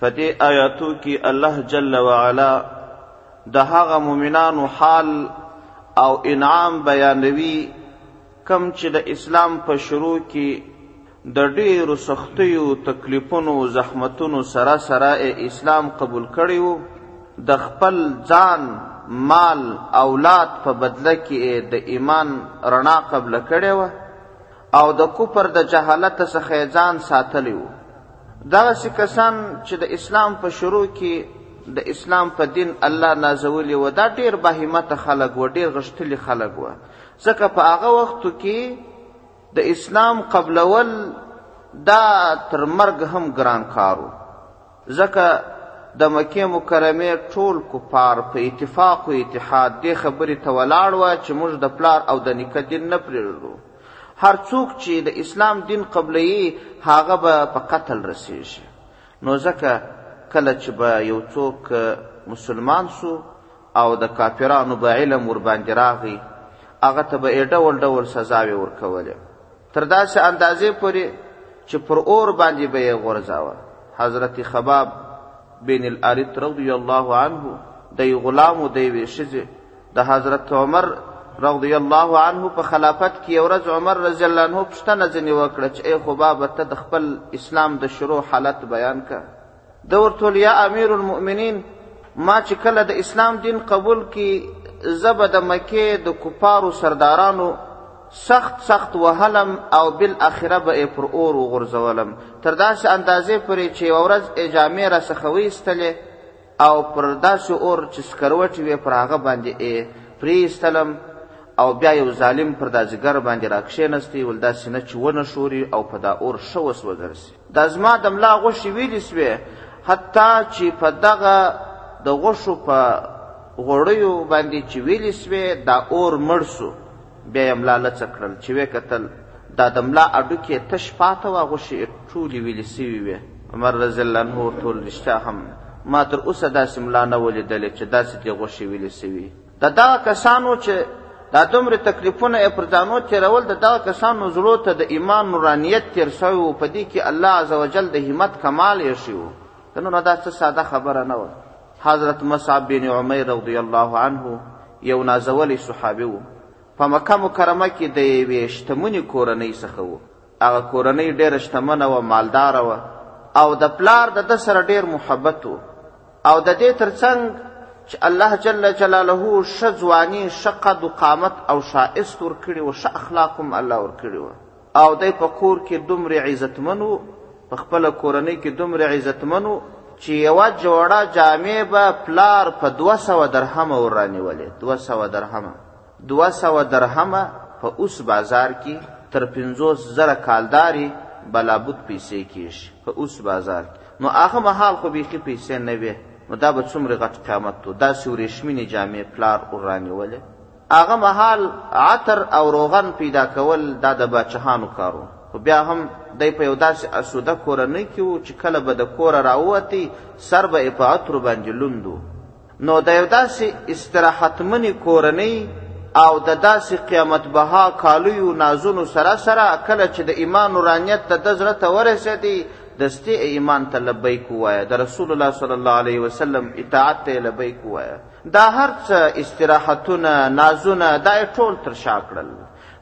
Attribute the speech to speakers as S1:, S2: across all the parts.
S1: په دې آیاتو کې الله جل وعلا د هغه مؤمنانو حال او انعام بیانوي کم چې د اسلام په شروع کې د ډیرو سختیو تکلیفونو زحمتونو سره سره اسلام قبول کړی وو د خپل ځان مال اولاد په بدله کې د ایمان رڼا قبل کړی وه او د کفر د جهالت څخه یې ځان ساتلی و. دغسې کسان چې د اسلام په شروع کې د اسلام په دین الله نازولي و، دا ډېر باهمته خلک و، ډېر غښتلي خلک و، ځکه په هغه وختو کې د اسلام قبلول دا تر مرګ هم ګران کار و، ځکه د مکې مکرمې ټول کفار په اتفاق و اتحاد دې خبرې ته ولاړ وه چې موږ د پلار او د نیکه دین نه پرېږدو. هر څوک چې د اسلام دین قبلوي هغه به په قتل رسیږي نو ځکه کله چې به یو څوک مسلمان سو او د کافرانو به علم ورباندې راغی هغه ته به یې ډول ډول سزاوې ورکولې تر داسې اندازې پورې چې پر اور باندې به یې غورځاوه حضرت خباب بن الارت رضی الله عنه د یو غلام او د یوې ښځې د حضرت عمر رضی الله عنه په خلافت کې ورځ عمر رضی الله عنه پښتنه ځنی وکړه چې ای خباب ته د خپل اسلام د شروع حالت بیان کا د ورتول یا امیر المؤمنین ما چې کله د اسلام دین قبول کی زبه د مکه د کفارو سردارانو سخت سخت وهلم او بل اخره به پر اور وغورځولم تر داسې اندازې پورې چې ورځ اجامې را سخوي استلې او پر داسې اور چې سکروټې وې پر هغه باندې ئې پرې ایستلم او بیا یو ظالم پر دا ځیګر باندې را کښېنستی ول دا سینه چې ونه ښوري او په دا اور ښه وسوځل سي دا زما د ملا غوښې ویلې سوې حتی چې په دغه د غوښو په غوړیو باندې چې ویلې سوې دا اور مړ سو بیا یې ملا لڅ کړل، چې ویې کتل دا د ملا اډوکي یې تش پاته وه، غوښې یې ټولې ویلې شوې وې. عمر رضی الله عنه ورته وویل، رښتیا هم ما تر اوسه داسې ملا نه وه لیدلې چې داسې دې غوښې ویلې شوي. د دغه کسانو چې دا دومره تکلیفونه یې پر ځانو تېرول د دغه کسانو زړو ته د ایمان نورانیت تېر شوی و، په دې کې الله عزوجل د همت کمال ایښی و، که نه نو دا څه ساده خبره نه وه. حضرت مصعب بن عمیر رضی الله عنه یو نازولی صحابي و په مکه مکرمه کې د یوې شتمنې کورنۍ څخه و هغه کورنۍ ډېره شتمنه وه مالداره وه او د پلار د ده سره ډېر محبت و او د دې ترڅنګ چې الله جل جلاله ښه ځواني ښه قد و قامت او ښایست ورکړي و ښه اخلاق هم الله ورکړي وه او دی په کور کې دومره عزتمن و په خپله کورنۍ کې دومره عزتمن و چې یوه جوړه جامې به پلار په دوه سوه درهمه ورانیولې دوه سوه درهمه دوه سوه درهمه په اوس بازار کې تر پنځوس زره کالدارې به لابود پیسې کېږي په اوس بازار کې نو هغه مهال خو بیخي پیسې نه وې نو دا به څومره غټ قیامت و داسې ورېښمینې جامې پلار ورانیولې هغه مهال عطر او روغن پیدا کول دا د باچهانو کار و، خو بیا هم دی په یو داسې اسوده کورنۍ کې و چې کله به د کوره راووتی سر به یې په عطرو باندې لوند و. نو د یو داسې استراحتمنې کورنۍ او د داسې قیامت بها کالیو نازونو سره سره کله چې د ایمان نورانیت د ده زړه ته ورسېدی دستې ایمان ته لبیک ووایه د رسول الله صلی الله علیه وسلم اطاعت ته یې لبیک ووایه دا هر څه استراحتونه نازونه دا یې ټول تر شا کړل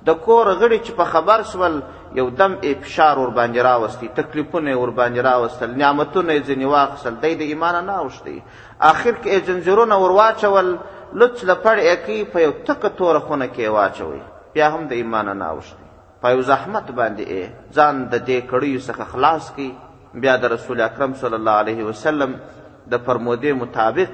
S1: د کور غړي چې په خبر سول یو دم یې فشار ورباندې راوستی تکلیفونه یې ورباندې راوستل نعمتونه یې ځینې واخیستل دی د ایمانه نه اوښتی آخر کې یې ځنځیرونه ور واچول لڅ لپړ یې کوي په یو تکه توره خونه کې یې واچوئ بیا هم د ایمانه نه اوښتی په یو زحمت باندې ئې ځان د دې کړیو څخه خلاص کړي بیا د رسول اکرم صلی الله علیه وسلم د فرمودې مطابق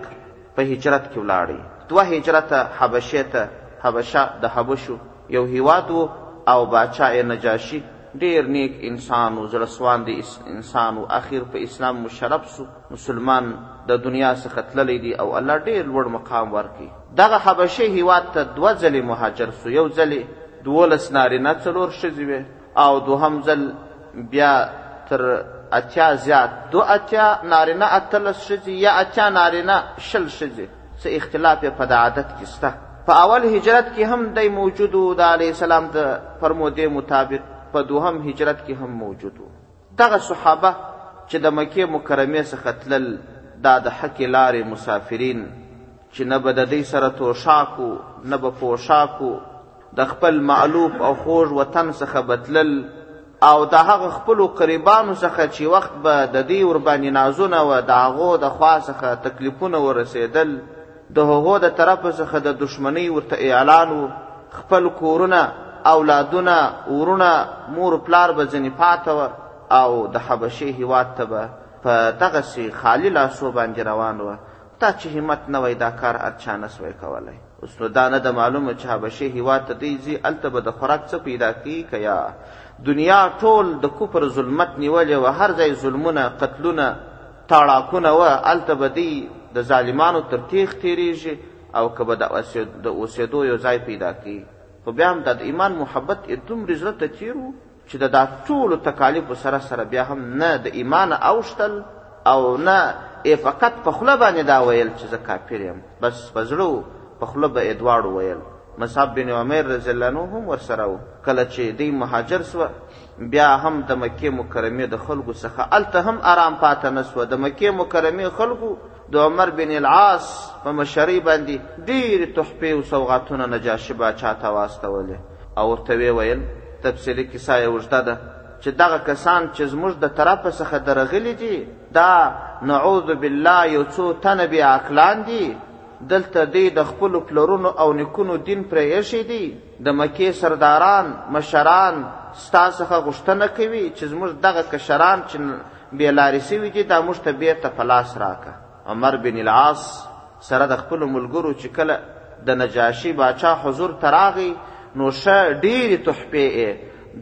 S1: په هجرت کې ولاړی دوه هجرت حبشه ته حبشه د حبشو یو هیواد وو او باچا یې نجاشي ډیر نیک انسان و زړه سواند انسان و اخر په اسلام مشرف سو مسلمان د دنیا څخه تللی دی او الله ډیر لوړ مقام ورکړي دغه حبشه هیواد ته دوه ځلې مهاجر سو یو ځلې دولس نارینه څلور ښځې وې او دوهم ځل بیا تر اتیا زیات دو اتیا نارینه اتلس ښځې یا اتیا نارینه شل ښځې څه اختلاف یې په د عادت کې شته په اول هجرت کې هم دی موجود و د علیه السلام د فرمودې مطابق په دوهم هجرت کې هم موجود و دغه صحابه چې د مکې مکرمې څخه تلل دا د حقې لارې مسافرین چې نه به د دوی سره توشاک و نه به پوشاک و د خپل معلوف او خوږ وطن څخه به تلل او د هغه خپلو قریبانو څخه چې وخت به د دوی ورباندې نازونه وه د هغو د خوا څخه تکلیفونه ورسېدل د هغو د طرف څخه د دشمنی ورته اعلان وو خپل کورونه اولادونه ورونه مور پلار به ځنې پاته وه او د حبشې هیواد ته به په دغسې خالي لاسو باندې روان وه تا چې همت نه وای دا کار هر چا نه سوای کولی اوس نو دا نه ده معلومه چې حبشې هیواد ته دی ځي هلته به د خوراک څه پیدا کیږي که یا دنیا ټول د کفر ظلمت نیولې وه هر ځای ظلمونه قتلونه تاړاکونه وه هلته به دوی د ظالمانو تر تیغ تیریږي او که به د اوسېدو یو ځای پیدا کوي خو بیا هم دا د ایمان محبت یې دومره زړه ته تیر و چې د دا ټولو تکالیفو سره سره بیا هم نه د ایمان اوښتل او نه یې فقط په خوله باندې دا ویل چې زه کافر یم بس په زړه په خوله به یې دواړو ویل مصعب بن عمر رضی الله عنه هم ورسره و کله چې دی مهاجر سوه بیا هم د مکې مکرمې د خلکو څخه هلته هم ارام پاته نه سوه د مکې مکرمې خلکو د عمر بن العاص په مشرۍ باندې ډېرې تحفې او سوغاتونه نجاشي باچا ته واستولې او ورته ویې ویل تفصیلي کیسه یې اوږده ده چې دغه کسان چې زموږ د طرفه څخه درغلي دي دا نعوذ بالله یو څو تنه بې عقلان دي دلته دوی د خپلو پلرونو او نیکونو دین پرې ایښی دی د مکې سرداران مشران ستا څخه غوښتنه کوي چې زموږ دغه کشران چې بې لارې سوي دي دا موږ ته بېرته په لاس راکه عمر بن العاص سره د خپلو ملګرو چې کله د نجاشي باچا حضور ته راغی نو ښه ډېرې تحفې یې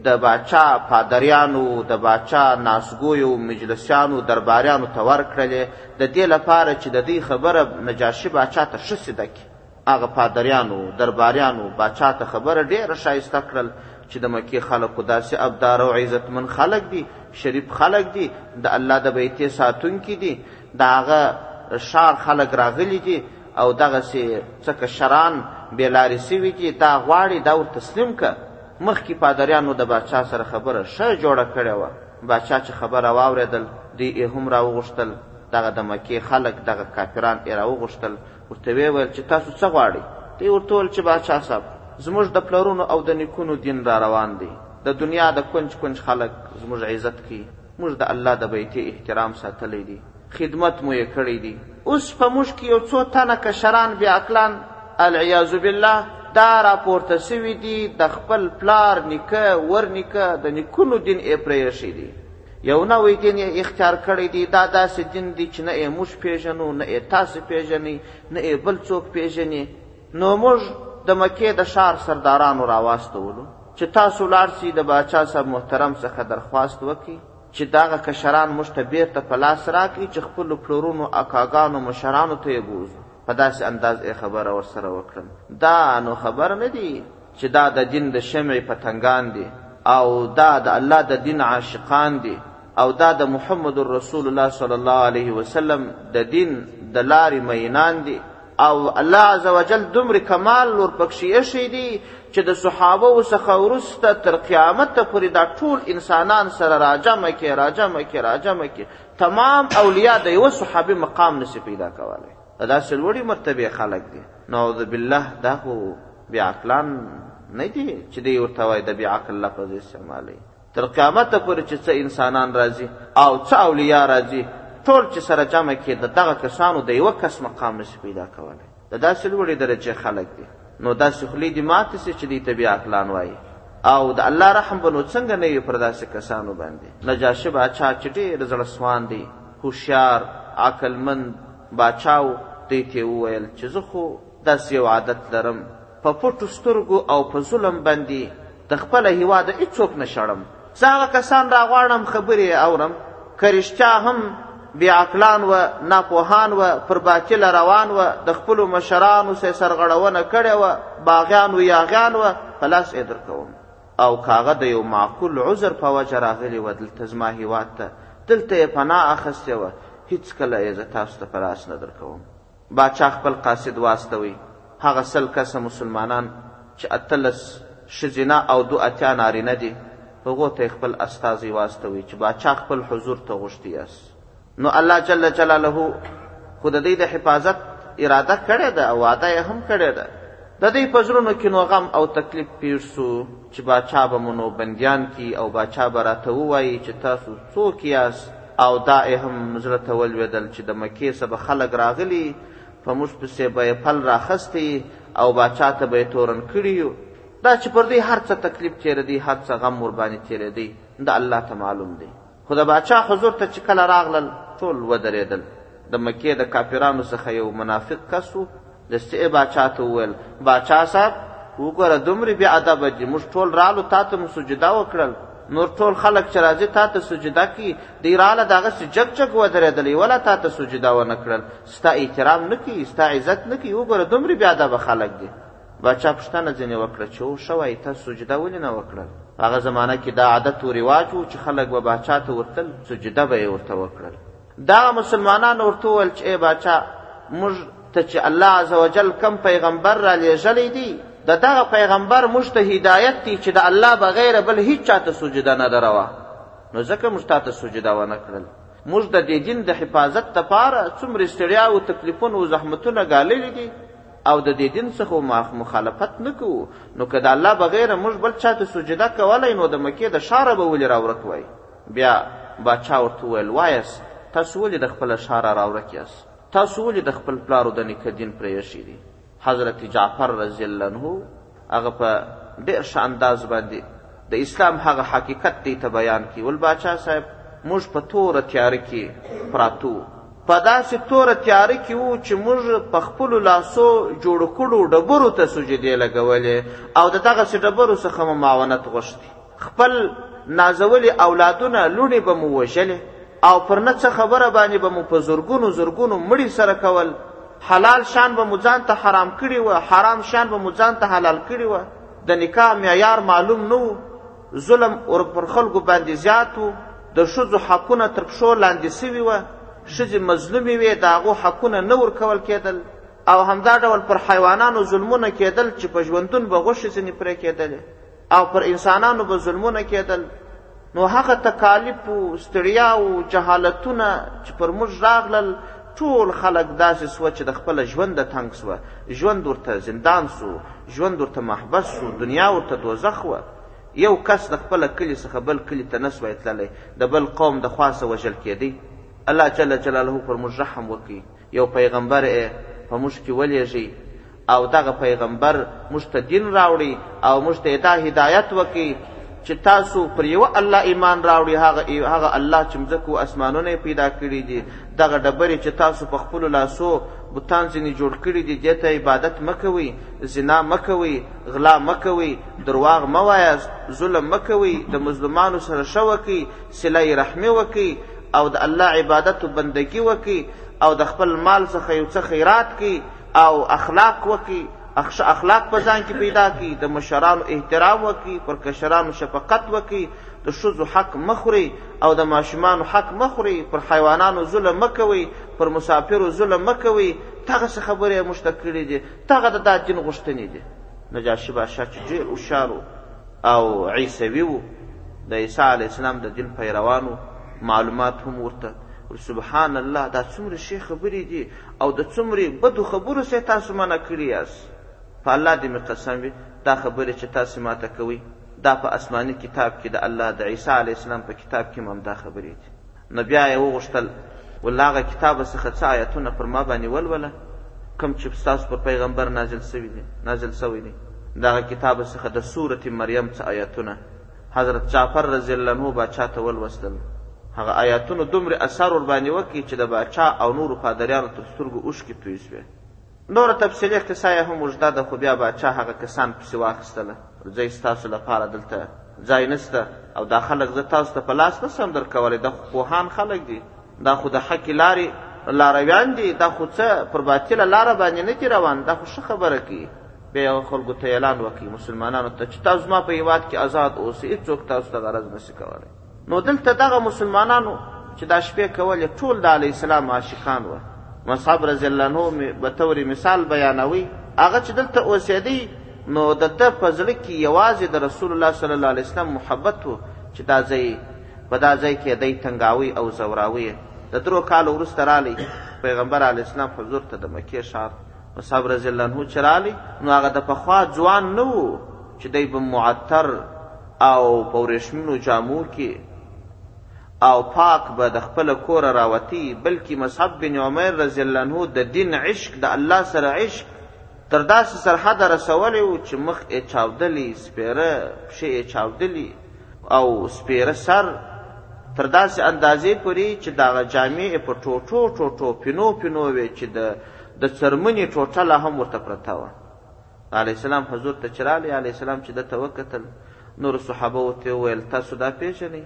S1: د باچا پادریانو د باچا ناسګویو مجلسیانو درباریانو ته ورکړلې د دې لپاره چې د دوی خبره نجاشي باچا ته ښه سیده کړي هغه پادریانو، درباریانو، باچا ته خبره ډېره ښایسته کړل چې د مکې خلک خو داسې ابدار او عزتمن خلک دي، شریف خلک دي، د الله د بیتې ساتونکي دي، د هغه ښار خلک راغلي دي او دغسې څه کشران بې لارې شوي دي، دا غواړي دا ور تسلیم کړه. مخکې پادریانو د باچا سره خبره ښه جوړه کړې وه، باچا چې خبره واورېدل دوی یې هم راوغوښتل، دغه د مکې خلک، دغه کافران یې راوغوښتل ورته ویې ویل چې تاسو څه غواړئ؟ دی ورته وویل چې باچا صاحب! زموږ د پلرونو او د نیکونو دین را روان دی، د دنیا د کونج کونج خلک زموږ عزت کوي، موږ د الله د بیت یې احترام ساتلی دی، خدمت مو یې کړی دی، اوس په موږ کې یو څو تنه کشران بې عقلان العیاذ بالله دا را پورته شوي دي، د خپل پلار، نیکه، ورنیکه، د نیکونو دین یې پرې ایښی دی. یو نوی دین یې اختیار کړی دی، دا داسې دین دی چې نه یې موږ پېژنو، نه یې تاسې پېژنئ، نه یې بل څوک پېژني. نو موږ د مکې د ښار سردارانو راواستولو چې تاسو لاړ شئ د باچا صاحب محترم څخه درخواست وکړئ چې دغه کشران موږ ته بېرته په لاس راکړئ چې خپلو پلرونو، اکاګانو، مشرانو ته یې بوځو. په داسې انداز یې خبره ورسره وکړل. دا نو خبر نه دی چې دا د دین د شمعې پتنګان دي او دا د الله د دین عاشقان دي او دا د محمد رسول الله صلی الله علیه وسلم د دین د لارې مینان دي او الله عزوجل دومره کمال نور پکښې ایښی دی چې د صحابه څخه وروسته تر قیامت پورې دا ټول انسانان سره راجمع کې راجمع کې راجمع کې تمام اولیاء د یوه صحابي مقام نشي پیدا کولی دا داسې لوړې مرتبې خلک دي نعوذ بالله دا خو بې عقلان نه دي چې دی ورته وایي د بې عقل لفظ استعمالوي تر قیامته پورې چې څه انسانان راځي او څه اولیا راځي ټول چې سره جمع کې د دغه کسانو د یوه کس مقام نشي پیدا کولی د داسې لوړې درجې خلک دي نو داسې خولې دي ماتې سي چې دوی ته بیا عقلان وایي او د الله رحم به نو څنګه نه وي پر داسې کسانو باندې نجاشي باچا چې ډېر زړه سوان دی هوښیار، عقلمند، باچا و، دوی ته یې وویل چې زه خو داسې یو عادت لرم، په پټو سترګو او په ظلم باندې د خپله هېواده هېڅوک نه شړم، زه هغه کسان راغواړم، خبرې یې اورم، که رښتیا هم بې عقلان و، ناپوهان و، پر باطله روان و، د خپلو مشرانو سه سرغړونه کړې وه، باغیان و، یاغیان و، په لاس یې درکوم. او که هغه د یو معقول عذر په وجه راغلي وه دلته زما هیواد ته، دلته یې پناه اخستې وه، هیڅکله یې زه تاسو ته په لاس نه درکوم. باچا خپل قاصد واستوئ، هغه سل کسه مسلمانان چې اتلس ښځینه او دو اتیا نارینه دي، هغو ته یې خپل استازی واستوئ چې باچا خپل حضور ته غوښتي یاست، نو الله جل جلاله خود دې د حفاظت اراده کړې ده او وعده یې هم کړې ده د دې په زړونو کې نو غم او تکلیف پیر سو چې باچا به مونو بندیان کی او باچا به راته ووایي چې تاسو څوک یاست او دا هم زړه ته ولوېدل چې د مکې څخه به خلک راغلي په موږ پسې به یې پل راخستی او باچا ته به یې تورن کړي یو دا چې پر دې هر څه تکلیف تېرېدی هر څه غم ورباندې تېرېدی دا الله ته معلوم دی خو د باچا حضور ته چې کله راغلل ټول ودرېدل د مکې د کافرانو څخه یو منافق کس و دستې باچا ته وویل باچا صاحب وګوره دومرې بې ادبه دي موږ ټول رالو تا ته مو سجده وکړل نور ټول خلک چې راځي تا ته سجده کوي دی راله د هغسې جګ جګ ودرېدلی ولا تا ته سجده ونه کړل ستا احترام نه کوي ستا عزت نه کوي وګوره دومرې بې ادبه خلک دي باچا پوښتنه ځینې وکړه چې او ښه وایي تاسو سجده ولې نه وکړل؟ په هغه زمانه کې دا عادت و رواج و چې خلک به باچا ته ورتل سجده به یې ورته وکړل دغه مسلمانانو ورته وویل چې ای باچا موږ ته چې الله عز وجل کم پیغمبر را لیږلی دی د دغه پیغمبر موږ ته هدایت دی چې د الله بغیر بل هیچ چاته سجده نه دروا نو ځکه موږ تاته سجده ونه کړل موږ د دې دین د حفاظت لپاره څومره ستړیا او تکلیفونه او زحمتونه ګاللي دي او د دې دین څخه مو مخالفت نه کوو نو که د الله بغیره موږ بل چا ته سجده کولی نو د مکې د ښاره به ولې راورک وای بیا باچا ورته وویل وایاست تاسو ولې د خپله ښاره راورک یاست تاسو ولې د خپل پلارو د نیکه دین پرېښی دی حضرت جعفر رضی الله عنه هغه په ډېر ښه انداز باندې د اسلام هغه حقیقت دی ته بیان کړي ول باچا صاحب موږ په توره تیاره کې پراتو په داسې توره تیاره کې وو چې موږ په خپلو لاسو جوړو کړو ډبرو ته سجدې لګولې او د دغسې ډبرو څخه مو معاونت غوښتي خپل نازولي اولادونه لوڼې به مو وژلې او پر نه څه خبره باندې به مو په زرګونو زرګونو مړي سره کول حلال شان به مو ځان ته حرام کړي وه حرام شان به مو ځان ته حلال کړي وه د نکاح معیار معلوم نه و ظلم ور پر خلکو باندې زیات و د ښځو حقونه تر پښو لاندې سوي وه ښځې مظلومې وې د هغو حقونه نه ورکول کېدل او همدا ډول پر حیوانانو ظلمونه کېدل چې په ژوندون به غوښې ځینې پرې کېدلې او پر انسانانو به ظلمونه کېدل نو هغه تکالیف او ستړیا او جهالتونه چې پر موږ راغلل ټول خلک داسې سوه چې د خپله ژونده تنګ سوه ژوند ورته زندان سو ژوند ورته محبس سو دنیا ورته دوزخ وه یو کس د خپله کلي څخه بل کلي ته نه سوای تللی د بل قوم د خواسه وژل کېدی الله جل جلاله پر موږ رحم وکړي یو پیغمبر ئې په موږ کي ولېږی او دغه پیغمبر موږ ته دین راوړی او موږ ته ئې دا هدایت وکړ چي تاسو پر یوه الله ایمان راوړی هغه هغه الله چي مځکه او اسمانونه ئې پیدا کړي دي دغه ډبري چي تاسو په خپلو لاسو بتان ځینې جوړ کړي دي دې ته عبادت مه کوئ زنا مه کوئ غلا مه کوئ درواغ مه وایاست ظلم مه کوئ د مظلومانو سره ښه وکړئ صله رحمي وکړئ او د الله عبادت او بندگی وکي او د خپل مال څخه یو څه خیرات کی او اخلاق وکي اخش اخلاق په ځان کې پیدا کی د مشرانو احترام وکي پر کشرانو شفقت وکي د شذو حق مخوري او د ماشومانو حق مخوري پر حیوانانو ظلم مکوي پر مسافرو ظلم مکوي تغه څه خبره مشتکړي دي تغه د دین غشتنې دي نجاشي بادشاہ چې ډیر هوښیار او عیسوي وو د عیسی علیه السلام د دین پیروانو معلومات هم ورته سبحان الله دا څومره ښې خبرې دي او د څومره بدو خبرو سه تاسو منع کړي یاست په الله دې مې قسم وي دا خبرې چې تاسو ماته کوئ دا په آسماني کتاب کې د الله د عیسی علیه السلام په کتاب کې هم همدا خبرې دي نو بیا یې وغوښتل، و له هغه کتابه څخه څه آیتونه پر ما باندې ولوله کوم چې ستاسو پر پیغمبر نازل شوي دي، نازل شوی دی. د هغه کتابه څخه د سورة مریم څه آیتونه حضرت جعفر رضی الله عنه باچا ته ولوستل. هغه آیتونو دومره اثر ورباندې وکړ چې د باچا او نورو پادریانو تر سترګو اوښکې توی شوې. نوره تفصیلي قصه یې هم اوږده ده خو بیا باچا هغه کسان پسې واخیستله ځئ ستاسو لپاره دلته ځای نشته او دا خلک زه تاسو ته په لاس نه سم درکولی دا خو پوهان خلک دي دا خو د حقې لارې لارویان دي دا خو څه پر باطله لاره باندې نه دي روان دا خو ښه خبره کوي بیا یې هغه خلکو ته اعلان وکړي مسلمانانو ته چې تاسو زما په هیواد کې ازاد اوسئ هېڅوک تاسو ته غرض نشي کولی نو دلته دغه مسلمانانو چې دا شپې کولې ټول د علیه السلام عاشقان وه مصعب رضی الله عنه مې به تورې مثال بیانوي هغه چې دلته اوسېدی نو د ده په زړه کې یوازې د رسول الله صلی الله علیه وسلم محبت و چې دا ځای په دا ځای کې دی تنګاوی او زوراوی د درو کالو وروسته رالی پیغمبر علیه اسلام حضور ته د مکې ښار مصعب رضی الله عنه چې رالی نو هغه د پخوا ځوان نه و چې دی به معطر او په ورېښمینو جامو کې او پاک به د خپل کوره راوتی بلکې مصعب بن عمر رضی الله عنه د دین عشق د الله سره عشق تر داسې سرحده رسولی و چې مخ یې چاودلی سپېره پښې یې چاودلی او سپېره سر تر داسې اندازې پورې چې دغه جامې یې په ټوټو ټوټو پینو پینو وې چې د د څرمنې ټوټه لا هم ورته پرته وه علیه السلام حضور ته چې رالی، علیه السلام چې ده ته وکتل، نورو صحابه ورته وویل، تاسو دا پېژنئ؟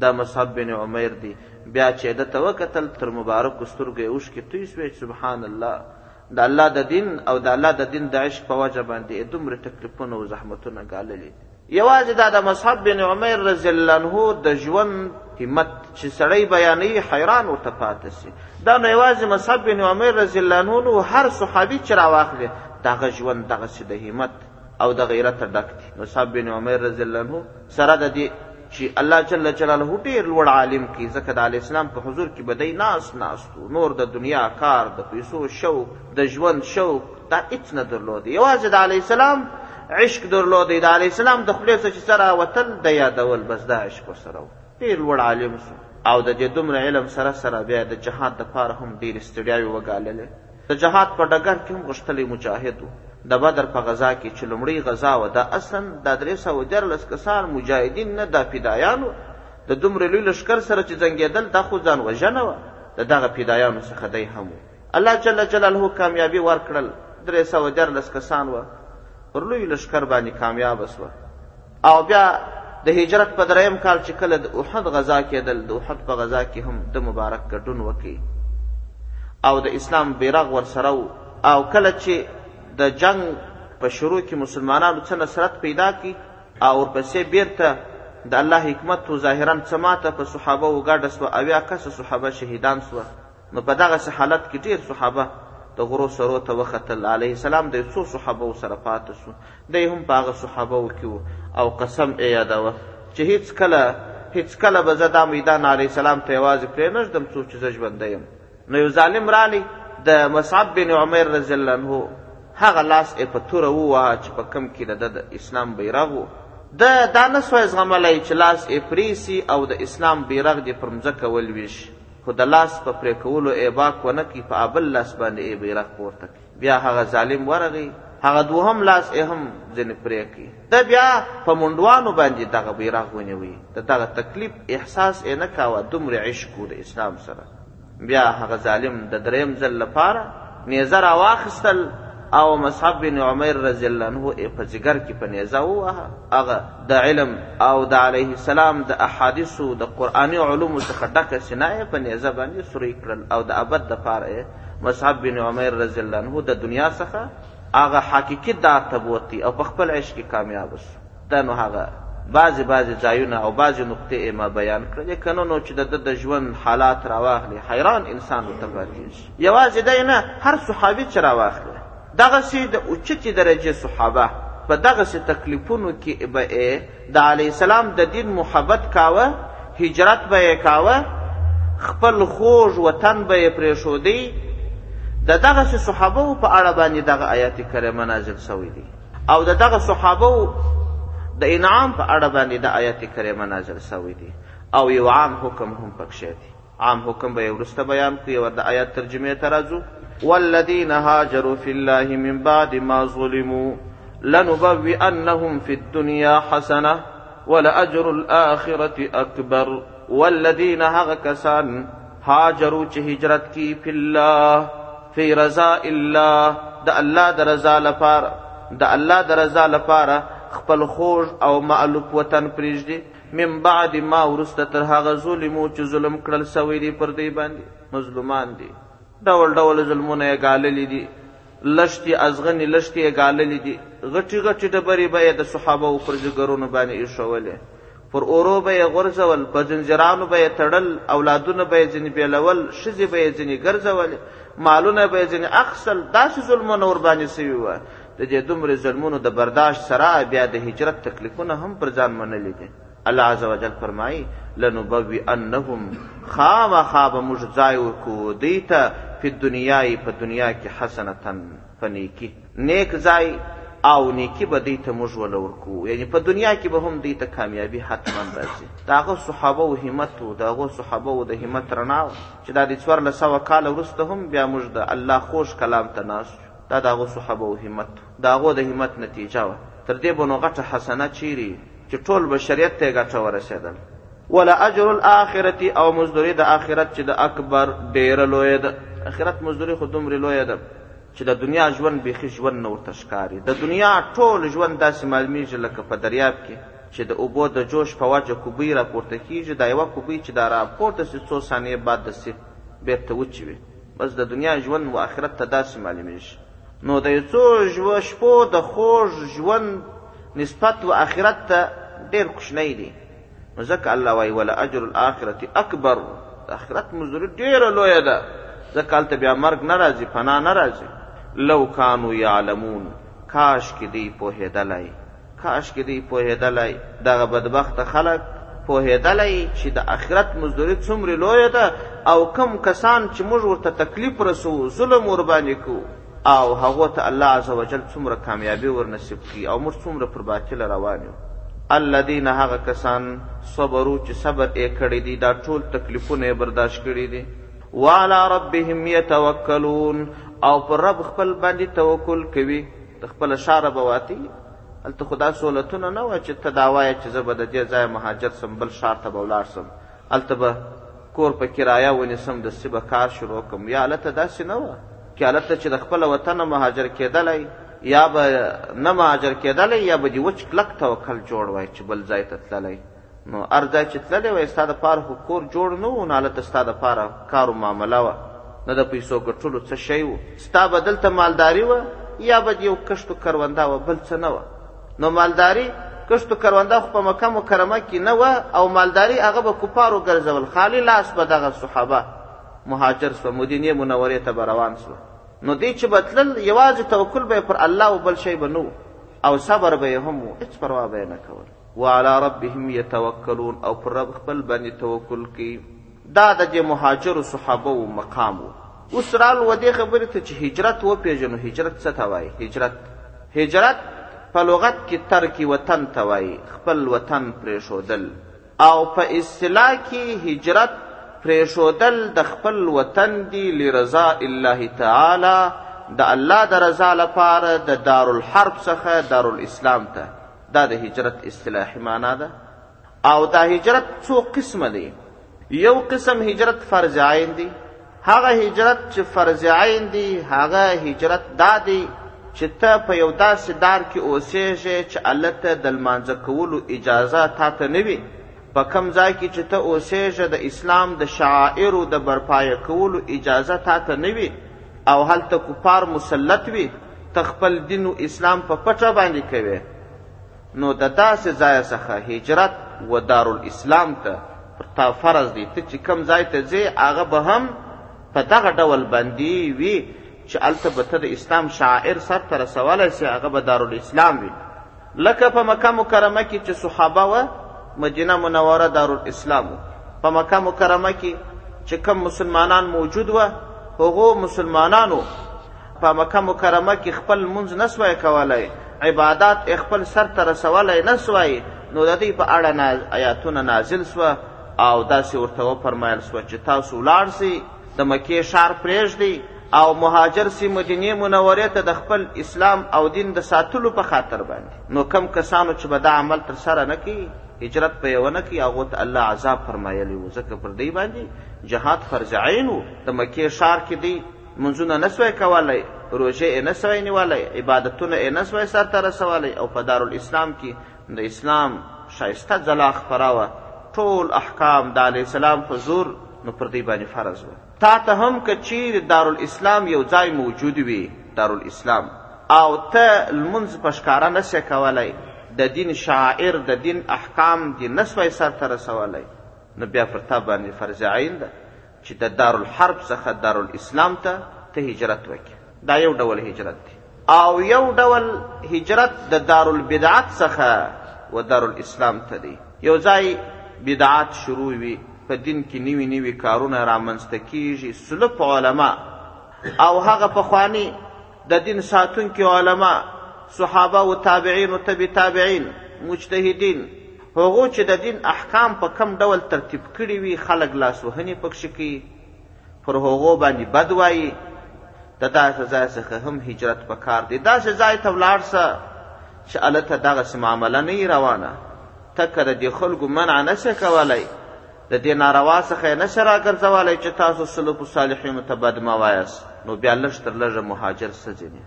S1: دا مصعب بن عمیر دی. بیا چې ده ته وکتل، تر مبارکو سترګو یې اوښکې توی شوې، سبحان الله! د الله د دین او د الله د دین د عشق په وجه باندې یې دومره تکلیفونه او زحمتونه ګاللي دي. یوازې دا د مصعب بن عمیر رضی الله عنه د ژوند همت چې سړی بیانوي حیران ورته پاتې سي دا نو یوازې مصعب بن عمیر رضی الله عنه نو هر صحابي چې راواخلي دغه ژوند دغسې د همت او د غیرت ډک دی مصعب بن عمیر رضی الله عنه سره د دې چې الله جل جلاله ډېر لوړ عالم کی ځکه د علی اسلام په حضور کې بدی ناس ناستو نور د دنیا کار د پیسو شوق د ژوند شوق دا هیڅ نه درلود یوازې د علی اسلام عشق درلود د علی السلام د خپل څه سره وتل د یادول بس دا عشق سره ډیر لوړ عالم شو او د دې دومره علم سره سره بیا د جهاد د پاره هم ډیر استړیاوي وګاللې د جهاد په ډګر کې هم غشتلی مجاهد و د بدر په غزا کې چې لومړی غزا و دا اصلا د درې سوه دیارلس کسان مجاهدین نه دا فدایانو د دومره لوی لښکر سره چې جنګېدل دا خو ځان وژنه وه د دغه فدایانو څخه دی هم و الله جل جلاله کامیابي ورکړل درې سوه دیارلس کسان وه پر لوی لښکر باندې کامیابه سوه او بیا د هجرت په دریم کال چې کله د احد غذا کېدل د احد په غذا کې هم د مبارک ګډون وکړي او د اسلام بیرغ ورسره او کله چې د جنگ په شروع کې مسلمانانو څه نصرت پیدا کی او ورپسې بیرته د الله حکمت ظاهرا څه ماته په صحابه وګاډه سوه اویا کسه صحابه شهیدان سوه نو په دغه سه حالت کې ډیر صحابه د غرو سرو ته وختل علیه السلام د څو صحابه سره پاتې شو دی هم په هغه صحابه کې او قسم یې یادوه چې هیڅ کله هیڅ کله به زه دا میدان علیه السلام ته یوازې پرې نه ږدم څو چې زه ژوندی یم نو یو ظالم رالی د مصعب بن عمر رضی الله عنه هغه لاس یې په توره ووهه چې په کم کې د د اسلام بیرغ و ده دا نه سوای زغملی چې لاس یې پریسي او د اسلام بیرغ دې پر مځکه ولویشي خو د لاس په پرې کولو ئې باک ونه کړ، په ابل لاس باندې ئې بيرغ پورته کړ، بيا هغه ظالم ورغی، هغه دوهم لاس ئې هم ځنې پرې کړ، ده بيا په منډوانو باندې دغه بيرغ ونيو، د دغه تکليف احساس ئې نه کاوه، دومره عشق وو د اسلام سره، بيا هغه ظالم د دريم ځل لپاره نیزه راواخیستل او مصعب بن عمیر رضی الله عنه یې په ځیګر کې په نیزه وواهه هغه د علم او د علیه السلام د احادیثو د قرآني علومو څخه ډکه سینه یې په نیزه باندې سورۍ کړل او د ابد دپاره یې مصعب بن عمیر رضی الله عنه د دنیا څخه هغه حقیقي دار ته بوتی او په خپل عشق کې کامیاب شو ده نو هغه بعضې بعضې ځایونه او بعضې نقطې یې ما بیان کړلې که نه نو چې د ده د ژوند حالات راواخلې حیران انسان ورته پاتېږي یوازې دی نه هر صحابي چې راواخلې دغسې د اوچتې درجې صحابه په دغسې تکلیفونو کې به یې د علیه السلام د دین محبت کاوه هجرت به یې کاوه خپل خوږ وطن به یې پرېښودی د دغسې صحابو په اړه باندې دغه آیات کریمه نازل سوی دی او د دغه صحابه د انعام په اړه باندې د آیت کریمه نازل شوی دی او یو عام حکم هم پکښې دی عام حکم به ورسته بیان کوي ور د آیت ترجمه ته راځو والذین هاجروا فی الله من بعد ما ظلموا لنبوئنهم فی الدنیا حسنه ولأجر الآخرة اکبر والذین هغه کسان هاجروا چې هجرت کی فی الله فی رضا الله د الله د رضا لپاره د الله د رضا لپاره خپل خوږ او معلوب وطن پریږدي من بعد ما ورسته تر هغه ظلمو چې ظلم کړل سوی دی پر دوی باندې مظلومان دي ډول ډول ظلمونه یې ګاللي دي لشتي ازغني لشتي یې ګاللي دي غټي غټي ډبرې به یې د صحابه پر جګرونو باندې ایښولې پر اورو به یې غورځول، په ځنځیرانو به یې تړل، اولادونه به یې ځینې بېلول، ښځې به یې ځینې ګرځولې، مالونه به یې ځینې اخیستل، داسې ظلمونه ورباندې شوي وه، د دې دومره ظلمونو د برداشت سره بیا د هجرت تکلیفونه هم پر ځان منلي دي. الله عز وجل فرمایي، لنبوئنهم خامخا به موږ ځای ورکوو دوی ته فی الدنیای په دنیا کې حسنة په نیکي. نېک ځای او نېکي به دوی ته موږ ولورکوو، یعنې په دنیا کې به هم دوی ته کامیابي حتماً راځي. د هغه صحابه وو همت وو، د هغو صحابه وو د همت رڼا وه، چې دا دی څوارلس سوه کاله وروسته هم بیا موږ د الله خوږ کلام ته ناست یو، دا د هغو صحابه وو همت وو، د هغو د همت نتیجه وه، تر دې به نو غټه حسنه چېرې وي، چې ټول بشریت ته یې ګټه ورسېدله. ولأجر الآخرة او مزدوري د آخرت چې ده اکبر ډېره لویه ده، د آخرت مزدوري خو دومره لویه ده، چې د دنیا ژوند بیخي ژوند نه ورته ښکاري د دنیا ټول ژوند داسې معلومیږي لکه په دریاب کې چې د اوبو د جوش په وجه کوبۍ راپورته کیږي دا یوه کوبۍ چې دا راپورته شي څو ثانیې بعد د شي بیرته وچې وي بس د دنیا ژوند و آخرت ته داسې معلومیږي نو د یو څو شپو د خوږ ژوند نسبت و آخرت ته ډیر کوچنی دی نو ځکه الله وايي ولاجر الاخرة اکبر د اخرت مزدوري ډېره لویه ده ځکه هلته بیا مرګ نه راځي فنا نه راځي لو کانو یعلمون کاش کې دی پوهېدلی کاش کې دی پوهېدلی دغه بدبخته خلک پوهېدلی چې د آخرت مزدوري څومره لویه ده او کم کسان چې موږ ورته تکلیف رسوو ظلم ورباندې کوو او هغو ته الله عزوجل څومره کامیابي ورنصیب کړي او موږ څومره پر باطل روان یو الذین هغه کسان صبرو چې صبر یې کړی دی دا ټول تکلیفونه یې برداشت کړي دي وعلى ربهم يتوکلون او پر رب خپل باندې توکل کوي د خپل شاره بواتي هلته خدا سولتونه نه و چې ته دا وایې چې زه به د دې ځای مهاجر سم بل شار ته به ولاړ سم هلته به کور په کرایه ونیسم دستي به کار شروع کړم یا هلته داسې نه وه که هلته چې د خپله وطنه مهاجر کېدلی یا به نه مهاجر کېدلی یا به دې وچ کلک توکل جوړ وای چې بل ځای ته تللی نو هر ځای چې تللی وای ستا دپاره خو کور جوړ نه و نو هلته ستا دپاره کار و معامله وه نه د پیسو ګټلو څه شی و ستا به دلته مالداري وه یا به د یو کښت و کرونده وه بل څه نه وه نو مالداري کښتو کرونده خو په مکه مکرمه کې نه وه او مالداري هغه به کفارو ګرځول خالي لاس به دغه صحابه مهاجر سوه مدینې منورې ته به روان سوه نو دی چې به تلل یوازې توکل به یې پر الله او بل شی به نه او صبر به یې هم و هېڅ پروا به یې نه کول وعلى ربهم یتوکلون او پر رب خپل باندې توکل کوي دا د دې مهاجرو صحابو مقام و اوس رالوه دې خبرې ته چې هجرت وپېژنو هجرت څه ته وایي هجرت هجرت په لغت کې ترک وطن ته وایي خپل وطن پرېښودل او په اصطلاح کې هجرت پرېښودل د خپل وطن دی لرضا الله تعالی د الله د رضا لپاره د دارالحرب څخه دارالاسلام ته دا د هجرت اصطلاحي معنا ده او دا هجرت څو قسمه دی یو قسم هجرت فرض عین دی هغه هجرت چې فرض عین دی هغه هجرت دا دی چې ته په یو داسې دار کې اوسېږې چې هلته د لمانځه کولو اجازه تا ته نه وي په کم ځای کې چې ته اوسېږې د اسلام د شعائرو د برپایه کولو اجازه تا ته نه وي او هلته کفار مسلط وي ته خپل دین و اسلام په پټه باندې کوې نو د داسې ځای څخه هجرت و دارالاسلام ته پر تا فرض دی ته چې کوم ځای ته ځې هغه به هم په دغه ډول باندې وي چې هلته به ته د اسلام شاعر سرته رسولی سې هغه به دارالاسلام وي لکه په مکه مکرمه کې چې صحابه وه مدینه منوره دارالاسلام و په مکه مکرمه کې چې کم مسلمانان موجود وه هغو مسلمانانو په مکه مکرمه کې خپل منځ نه سوای کولای عبادات خپل سر ته رسولای نه سوای نو د دې په اړه ناز آیاتونه نازل سو او داسې ورته وفرمایل سو چې تاسو ولاړ سئ د مکې ښار پرېږدئ او مهاجر سي مدینې منورې ته د خپل اسلام او دین د ساتلو په خاطر باندې نو کم کسانو چې به دا عمل تر سره نه کوي هجرت په یو نه کوي هغو ته الله عذاب فرمایلی و ځکه پر دی باندې جهاد فرض عین و د مکې ښار کې دی منځونه نه سوای کولای روژه یې نه سوای نیولی عبادتونه یې نه سوای سرته رسولی او په دارالاسلام کې د اسلام ښایسته ځلا خپره وه ټول احکام د علیه السلام په زور نو پر دوی باندې فرض وه تا ته هم که چیرې دارالاسلام یو ځای موجود وي دارالاسلام او ته لمونځ په ښکاره نه سې کولی د دین شاعر د دین احکام دې نه سوای سرته رسولی نو بیا پر تا باندې فرض عین ده چې د دارالحرب څخه دارالاسلام ته ته هجرت وکړې دا یو ډول هجرت دی او یو ډول هجرت د دارالبدعت څخه و دارالاسلام ته دی یو ځای بدعات شروع وي په دین کې نوي نوي کارونه رامنځته کیږي سلف علما او هغه پخواني د دین ساتونکي علما صحابه او تابعین او تبع تابعین مجتهدین هغو چې د دین احکام په کوم ډول ترتیب کړي وي خلک لاسوهنې پکښې کوي، پر هغو باندې بد وایي، د داسې ځای څخه هم هجرت په کار دی داسې ځای ته ولاړ سه چې هلته دغسې معامله نه وي روانه ته که د دې خلکو منع نه سې کولی د دې ناروا څخه یې نه سې راګرځولی چې تاسو سلفو صالحینو ته بد مه وایاست نو بیا لږ تر لږه مهاجر سه ځینې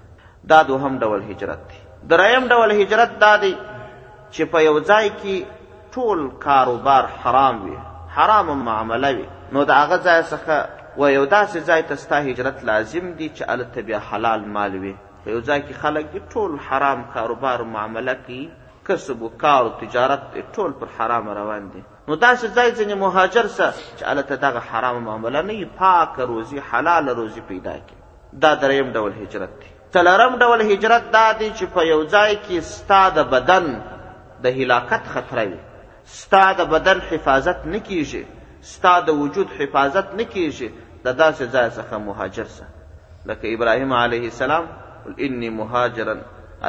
S1: دا دوهم ډول هجرت دی دریم ډول هجرت دا دی چې په یو ځای کې ټول کاروبار حرام وي حرام معامله وي نو د هغه ځای څخه و یو داسې ځای ته ستا هجرت لازم دی چې هلته بیا حلال مال وي په یو ځای کې خلک دي ټول حرام کاروبار و معامله کوي کسب و کار و تجارت ټول پر حرام روان دي نو داسې ځای ځینې مهاجر سه چې هلته دغه حرام معامله نه وي پاکه روزي حلاله روزي پیدا کړي دا دریم ډول هجرت دی څلورم ډول هجرت دا دی چې په یو ځای کې ستا د بدن د هلاکت خطره وي ستا د بدن حفاظت نه کیږي ستا د وجود حفاظت نه کیږي د داسې ځای څخه مهاجر سه لکه ابراهیم علیه السلام قل انی مهاجرا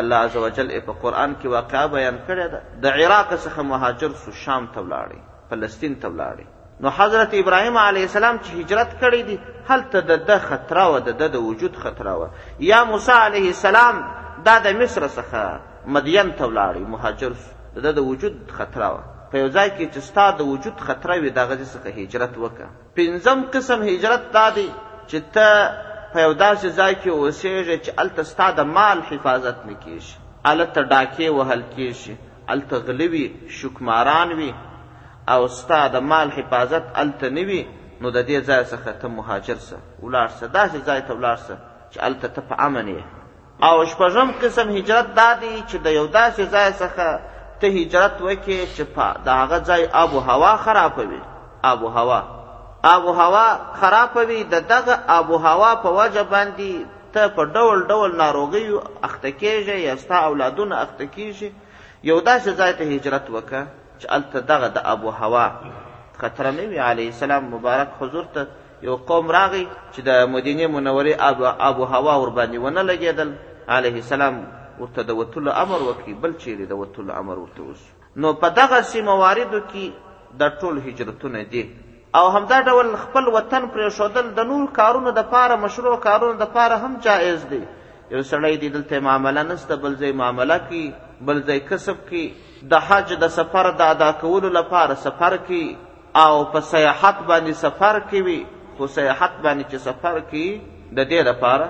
S1: الله عز وجل په قرآن کې واقعا بیان کړې ده د عراق څخه مهاجر سو شام ته ولاړی فلسطین ته ولاړی نو حضرت ابراهیم علیه السلام چې هجرت کړی دی هلته د ده خطره وه د ده د وجود خطره وه یا موسی علیه السلام دا د مصر څخه مدین ته ولاړی مهاجر سو د ده د وجود خطره وه په یو ځای کې چې ستا د وجود خطره وي دغه ځای څخه هجرت وکړه پنځم قسم هجرت دا دی چې ته په یو داسې ځای کې اوسېږې چې هلته ستا د مال حفاظت نه کېږي هلته ډاکې وهل کېږي هلته غله وي، شوکماران وي او ستا د مال حفاظت هلته نه وي، نو د دې ځای څخه ته مهاجر شه، ولاړ شه، داسې ځای ته ولاړ شه چې هلته ته په امن یې. او شپږم قسم هجرت دا دی چې د یو داسې ځای څخه ته هجرت وکړې چې په د هغه ځای آب و هوا خرابه وي، آب و هوا، آب و هوا خرابه وي، د دغه آب و هوا په وجه باندې ته په ډول ډول ناروغیو اخته کېږې یا ستا اولادونه اخته کېږي یو داسې ځای ته هجرت وکړه چې هلته دغه د ابو هوا خطره نه وي علیه السلام مبارک حضور ته یو قوم راغی چې د مدینې منورې اب و هوا ورباندې ونه لګېدل علیه السلام ورته د وتلو امر وکړي بل چیرې د وتلو امر ورته وشو نو په دغسې مواردو کې دا ټول هجرتونه دي او همدا ډول خپل وطن پرېښودل د نور کارونو دپاره مشروع کارونو دپاره هم جائز دی یو سړی دی دلته معامله نسته بل ځای معامله کوي بل ځای کسب کوي د حج د سفر د ادا کولو لپاره سفر کوي او په سیاحت باندې سفر کوي خو سیاحت باندې چې سفر کوي د دې لپاره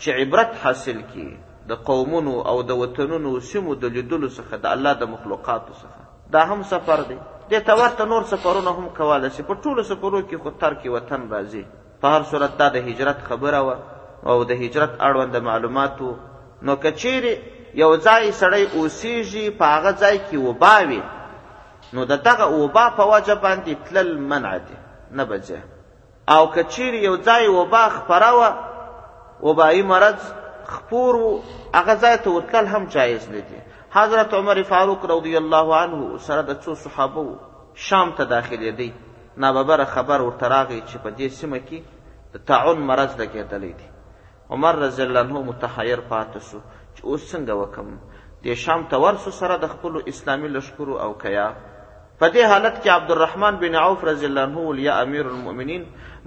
S1: چې عبرت حاصل کړي د قومونو او د وطنونو او سیمو د لیدلو څخه د الله د مخلوقاتو څخه دا هم سفر دی دې ته ورته نور سفرونه هم کولی شي په ټولو سفرو کې خو ترک وطن راځي په هر صورت دا د هجرت خبره وه او د هجرت اړوند معلومات وو نو که چیرې یو ځای سړی اوسیږي په هغه ځای کې وبا وي نو د دغه وبا په وجه باندې تلل منع دي نه بځه او که چیرې یو ځای وبا خپره وه وبایي مرض خپور و هغه ځای ته ورتلل هم جایز نه دي حضرت عمر فاروق رضی الله عنه سره د څو صحابه و شام ته داخلېدی ناببره خبر ورته راغی چې په دې سیمه کې د تعون مرض لګېدلی دی عمر رضی الله عنه متحیر پاته سو چې اوس څنګه وکم دې شام ته ورسو سره د خپل اسلامي لشکرو او کیا په دې حالت کې عبدالرحمن بن عوف رضی الله عنه ولیا امیر المؤمنین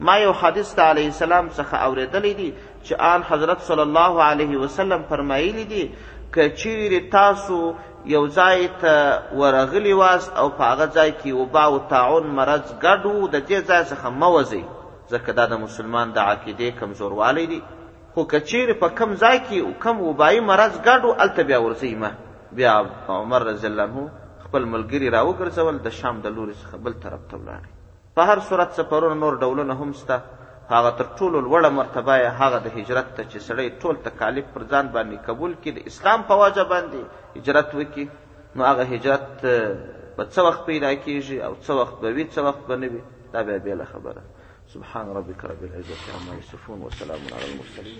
S1: ما یو حدیث ته علیه السلام څخه اوریدلی دی چې آن حضرت صلی الله علیه وسلم فرمایلی دی که چیرې تاسو یو ځای ته ورغلی واست او په هغه ځای کې وبا او طاعون مرض ګډ و د دې ځای څخه مه وځئ ځکه دا د مسلمان د عقیدې کمزوروالی دی خو که چیرې په کم ځای کې او کم وبایي مرض ګډ و هلته بیا ورځئ مه بیا عمر رضی الله عنه خپل ملګري راوګرځول د شام د لوري څخه بل طرف ته ولاړ په هر صورت سفرونه نور ډولونه هم سته هغه تر ټولو لوړه مرتبه یې هغه د هجرت ته چې سړی ټول تکالیف پر ځان باندې قبول کړي د اسلام په وجه باندې هجرت وکړي نو هغه هجرت په څه وخت پیدا کیږي او څه وخت به وي څه وخت به نه وي دا بیا بېله خبره سبحان ربک رب العزة عما یصفون وسلام علی المرسلین